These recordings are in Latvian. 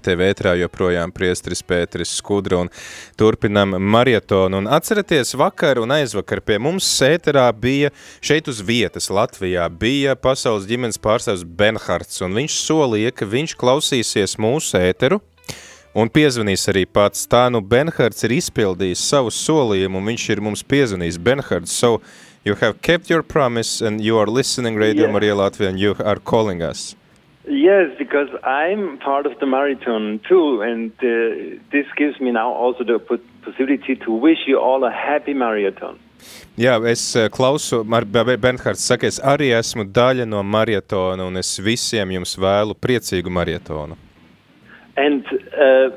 naktī vētrā joprojām priestris Pēteris Skudra un turpinam marietonu. Un atceraties, vakar un aizvakar pie mums sēterā bija šeit uz vietas Latvijā, bija pasaules ģimenes pārstāvs Benhards, un viņš solīja, ka viņš klausīsies mūsu ēteru, un piezvanīs arī pats. Tā nu Benhards ir izpildījis savu solījumu, un viņš ir mums piezvanījis. Benhards, so you have kept your promise and you are listening Radio Yeah. Maria Latvia and you are calling us. Yes, because I'm part of the marathon too, and uh, this gives me now also the po- possibility to wish you all a happy marathon. Jā, es eh, klausu, Bernhards saka, es arī esmu daļa no marietona, un es visiem jums vēlu priecīgu marietonu. And uh,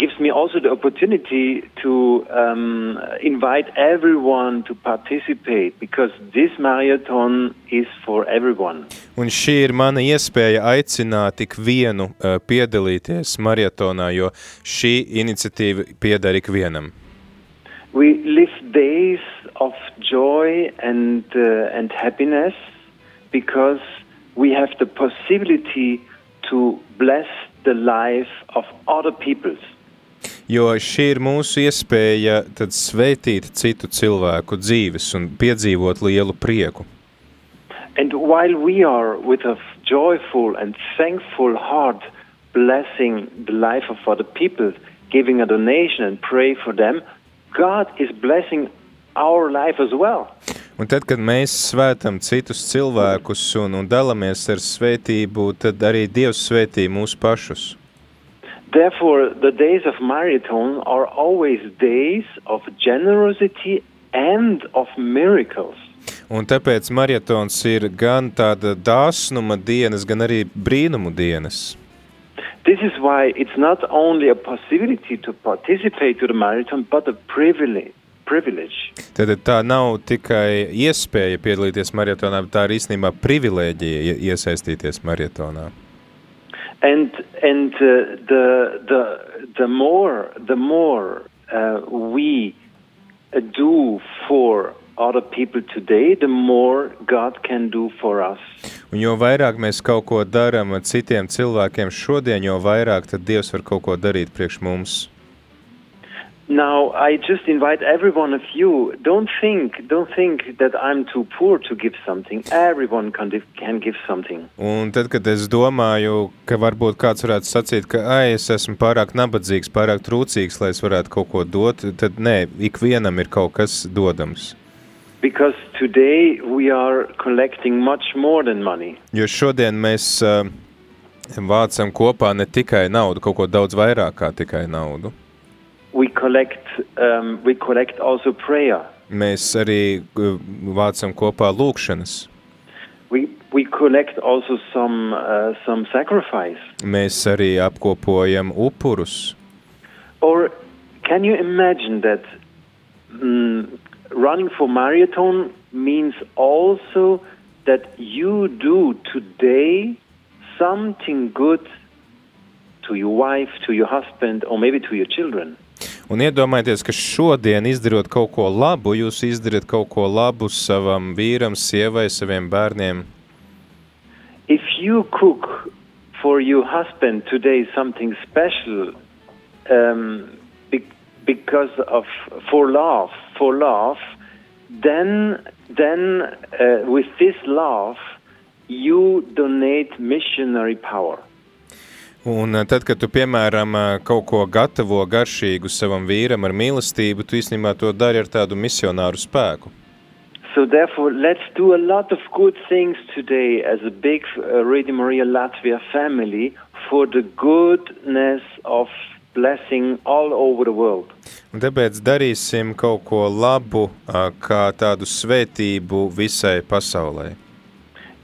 gives me also the opportunity to um, invite everyone to participate because this marathon is for everyone. Un šī ir mana iespēja aicināt ikvienu uh, piedalīties marietonā, jo šī iniciatīva pieder ikvienam. We live days of joy and uh, and happiness because we have the possibility to bless the life of other peoples. Jo šī ir mūsu iespēja tad sveitīt citu cilvēku dzīves un piedzīvot lielu prieku. And while we are with a joyful and thankful heart blessing the life of other people, giving a donation and pray for them, God is blessing our life as well. Un tad, kad mēs svētam citus cilvēkus un, un dalamies ar svētību, tad arī Dievs svētī mūsu pašus. Therefore, the days of marathon are always days of generosity and of miracles. Un tāpēc marietons ir gan tāda dāsnuma dienas, gan arī brīnumu dienas. This is why it's not only a possibility to participate to the marathon, but a privilege. privilege. Tad tā nav tikai iespēja piedalīties marietonā, bet tā ir īstenībā privilēģija ie- iesaistīties marietonā. And and uh, the the the more the more uh, we do for other people today, the more God can do for us. Un jo vairāk mēs kaut ko darām ar citiem cilvēkiem šodien, jo vairāk Dievs var kaut ko darīt priekš mums. Now, I just invite every one of you. Don't think, don't think that I'm too poor to give something. Everyone can, can give something. Un tad, kad es domāju, ka varbūt kāds varētu sacīt, ka ai, es esmu pārāk nabadzīgs, pārāk trūcīgs, lai es varētu kaut ko dot, tad nē, ikvienam ir kaut kas dodams. Because today we are collecting much more than money. Jo šodien mēs uh, vācam kopā ne tikai naudu, kaut ko daudz vairāk kā tikai naudu. We collect, um, we collect also prayer. Mēs arī uh, vācam kopā lūkšanas. We, we collect also some, uh, some sacrifice. Mēs arī apkopojam upurus. Or can you imagine that mm, running for marathon means also that you do today something good to your wife, to your husband, or maybe to your children? Un iedomājieties, ka šodien izdarot kaut ko labu, jūs izdarat kaut ko labu savam vīram, sievai, saviem bērniem. If you cook for your husband today something special um, be- because of for love, for love, then then uh, with this love you donate missionary power. Un eh, tad, kad tu, piemēram, eh, kaut ko gatavo garšīgu savam vīram ar mīlestību, tu īstenībā to dari ar tādu misionāru spēku. So therefore, let's do a lot of good things today as a big uh, Radio Maria Latvia family for the goodness of blessing all over the world. Un tāpēc darīsim kaut ko labu, eh, kā tādu svētību visai pasaulē.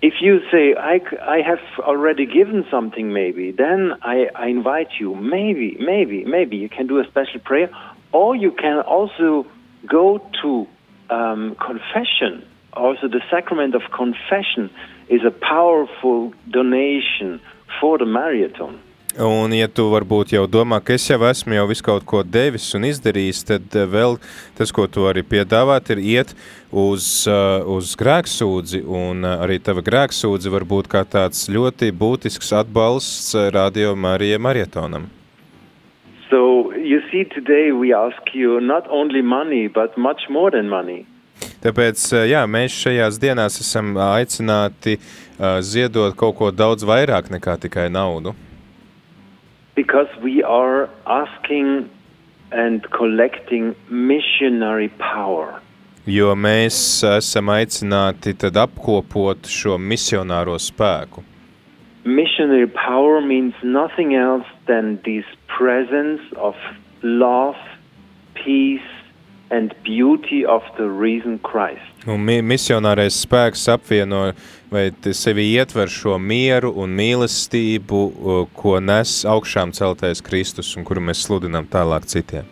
If you say, I have already given something, maybe, then I, I invite you, maybe, maybe, maybe you can do a special prayer, or you can also go to um, confession. Also, the sacrament of confession is a powerful donation for the marathon. Un, ja tu varbūt jau domā, ka es jau esmu jau visu kaut ko devis un izdarījis, tad uh, vēl tas, ko tu arī piedāvāt, ir iet uz, uh, uz grēksūdzi, un uh, arī tava grēksūdzi var būt kā tāds ļoti būtisks atbalsts Radio Marija marietonam. So you see, today we ask you not only money, but much more than money. Tāpēc, jā, mēs šajās dienās esam aicināti uh, ziedot kaut ko daudz vairāk nekā tikai naudu. Because we are asking and collecting missionary power. Jo mēs esam aicināti tad apkopot šo misionāro spēku. Missionary power means nothing else than this presence of love, peace, and beauty of the risen Christ. Un mi misionārais spēks apvieno vai sevi ietver šo mieru un mīlestību, ko nes augšām celtais Kristus un kuru mēs sludinām tālāk citiem.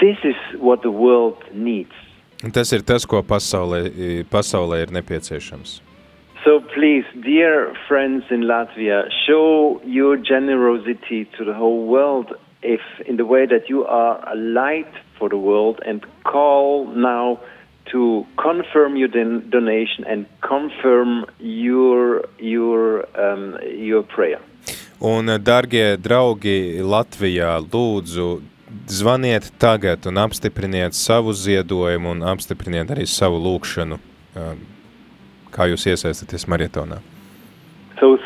This is what the world needs. Un tas ir tas, ko pasaulē, pasaulē ir nepieciešams. So please, dear friends in Latvia, show your generosity to the whole world if in the way that you are a light for the world and call now to confirm your don donation and confirm your your um, your prayer. Un, dargie draugi Latvijā, lūdzu, zvaniet tagad un apstipriniet savu ziedojumu un apstipriniet arī savu lūkšanu, kā jūs iesaistaties maratonā.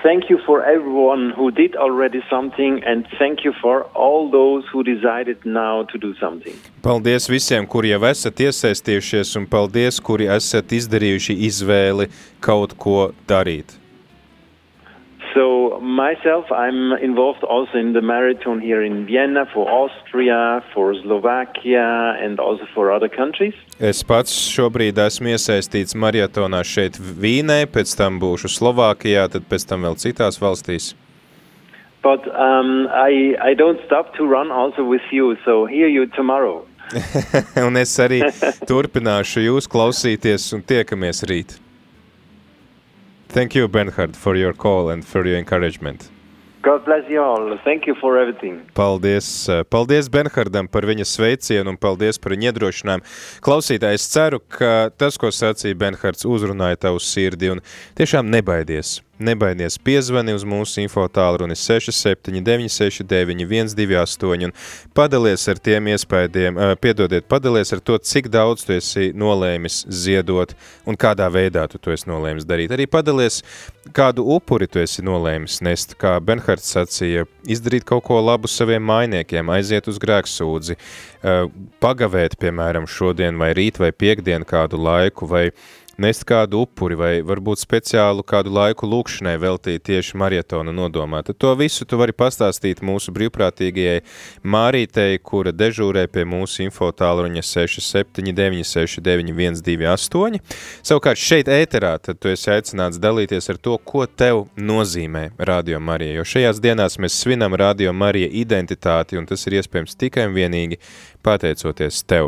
Thank you for everyone who did already something and thank you for all those who decided now to do something. Paldies visiem, kuri jau esat iesaistījušies un paldies, kuri esat izdarījuši izvēli kaut ko darīt. So myself, I'm involved also in the marathon here in Vienna for Austria, for Slovakia and also for other countries. Es pats šobrīd esmu iesaistīts maratonā šeit Vīnē, pēc tam būšu Slovākijā, tad pēc tam vēl citās valstīs. But um, I, I don't stop to run also with you, so hear you tomorrow. un es arī turpināšu jūs klausīties un tiekamies rīt. Thank you, Bernhard, for your call and for your encouragement. God bless you all. Thank you for everything. Paldies, paldies Benhardam par viņa sveicienu un paldies par viņa iedrošinājumu. Klausītājs ceru, ka tas, ko sacīja Benhards, uzrunāja tavu sirdi un tiešām nebaidies. Nebaidies piezvani uz mūsu info tālruni 679 69 128 un padalies ar tiem iespējiem, piedodiet, padalies ar to, cik daudz tu esi nolēmis ziedot un kādā veidā tu to esi nolēmis darīt. Arī padalies, kādu upuri tu esi nolēmis nest, kā Benhards sacīja, izdarīt kaut ko labu saviem mainiekiem, aiziet uz grēksūdzi, pagavēt, piemēram, šodien vai rīt vai piekdien kādu laiku vai nest kādu upuri vai varbūt speciālu kādu laiku lūkšanai veltīt tieši marietona nodomā. Tad to visu tu vari pastāstīt mūsu brīvprātīgajai Mārītei, kura dežūrē pie mūsu infotālruņa 67969128. Savukārt šeit ēterā, tad tu esi aicināts dalīties ar to, ko tev nozīmē Radio Marija, jo šajās dienās mēs svinam Radio Marija identitāti, un tas ir iespējams tikai un vienīgi pateicoties tev.